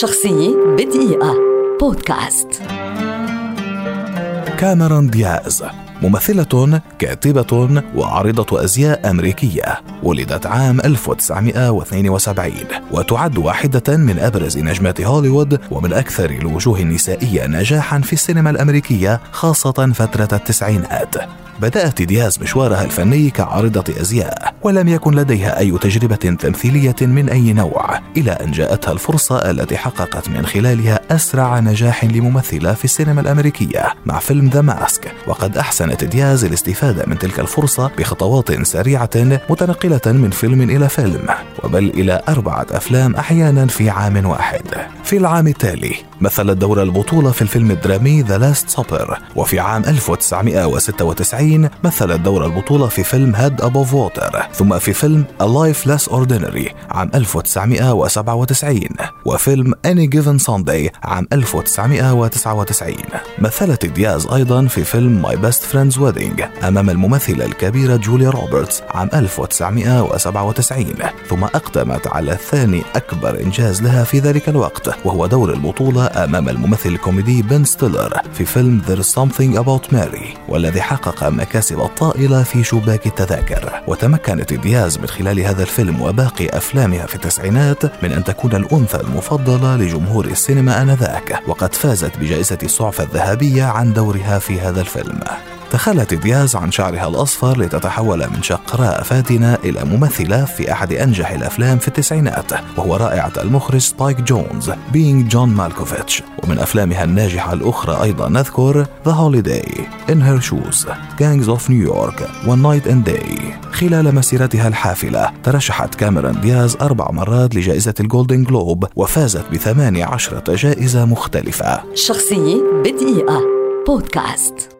شخصية بدقيقة. بودكاست. كاميرون دياز ممثلة كاتبة وعارضة أزياء أمريكية ولدت عام 1972 وتعد واحدة من أبرز نجمات هوليوود ومن أكثر الوجوه النسائية نجاحا في السينما الأمريكية خاصة فترة التسعينات. بدأت دياز مشوارها الفني كعارضة أزياء ولم يكن لديها أي تجربة تمثيلية من أي نوع إلى أن جاءتها الفرصة التي حققت من خلالها أسرع نجاح لممثلة في السينما الأمريكية مع فيلم ذا ماسك وقد أحسنت دياز الاستفادة من تلك الفرصة بخطوات سريعة متنقلة من فيلم إلى فيلم وبل إلى أربعة أفلام أحيانا في عام واحد. في العام التالي مثلت دور البطولة في الفيلم الدرامي The Last Supper وفي عام 1996 مثلت دور البطولة في فيلم Head Above Water ثم في فيلم A Life Less Ordinary عام 1997 وفيلم Any Given Sunday عام 1999 مثلت دياز أيضا في فيلم My Best Friend's Wedding أمام الممثلة الكبيرة جوليا روبرتس عام 1997 ثم أقدمت على ثاني أكبر إنجاز لها في ذلك الوقت وهو دور البطولة أمام الممثل الكوميدي بن ستيلر في فيلم There's Something About Mary والذي حقق مكاسب طائلة في شباك التذاكر. وتمكنت دياز من خلال هذا الفيلم وباقي أفلامها في التسعينات من أن تكون الأنثى المفضلة لجمهور السينما آنذاك وقد فازت بجائزة السعفة الذهبية عن دورها في هذا الفيلم. تخلت دياز عن شعرها الأصفر لتتحول من شقراء فاتنة إلى ممثلة في أحد أنجح الأفلام في التسعينات وهو رائعة المخرج سبايك جونز Being John Malkovich ومن أفلامها الناجحة الأخرى أيضا نذكر Holiday In Her Shoes Gangs of New York One Night and Day. خلال مسيرتها الحافلة ترشحت كاميرون دياز أربع مرات لجائزة الجولدن جلوب وفازت بثمانية عشرة جائزة مختلفة. شخصية بدقيقة. بودكاست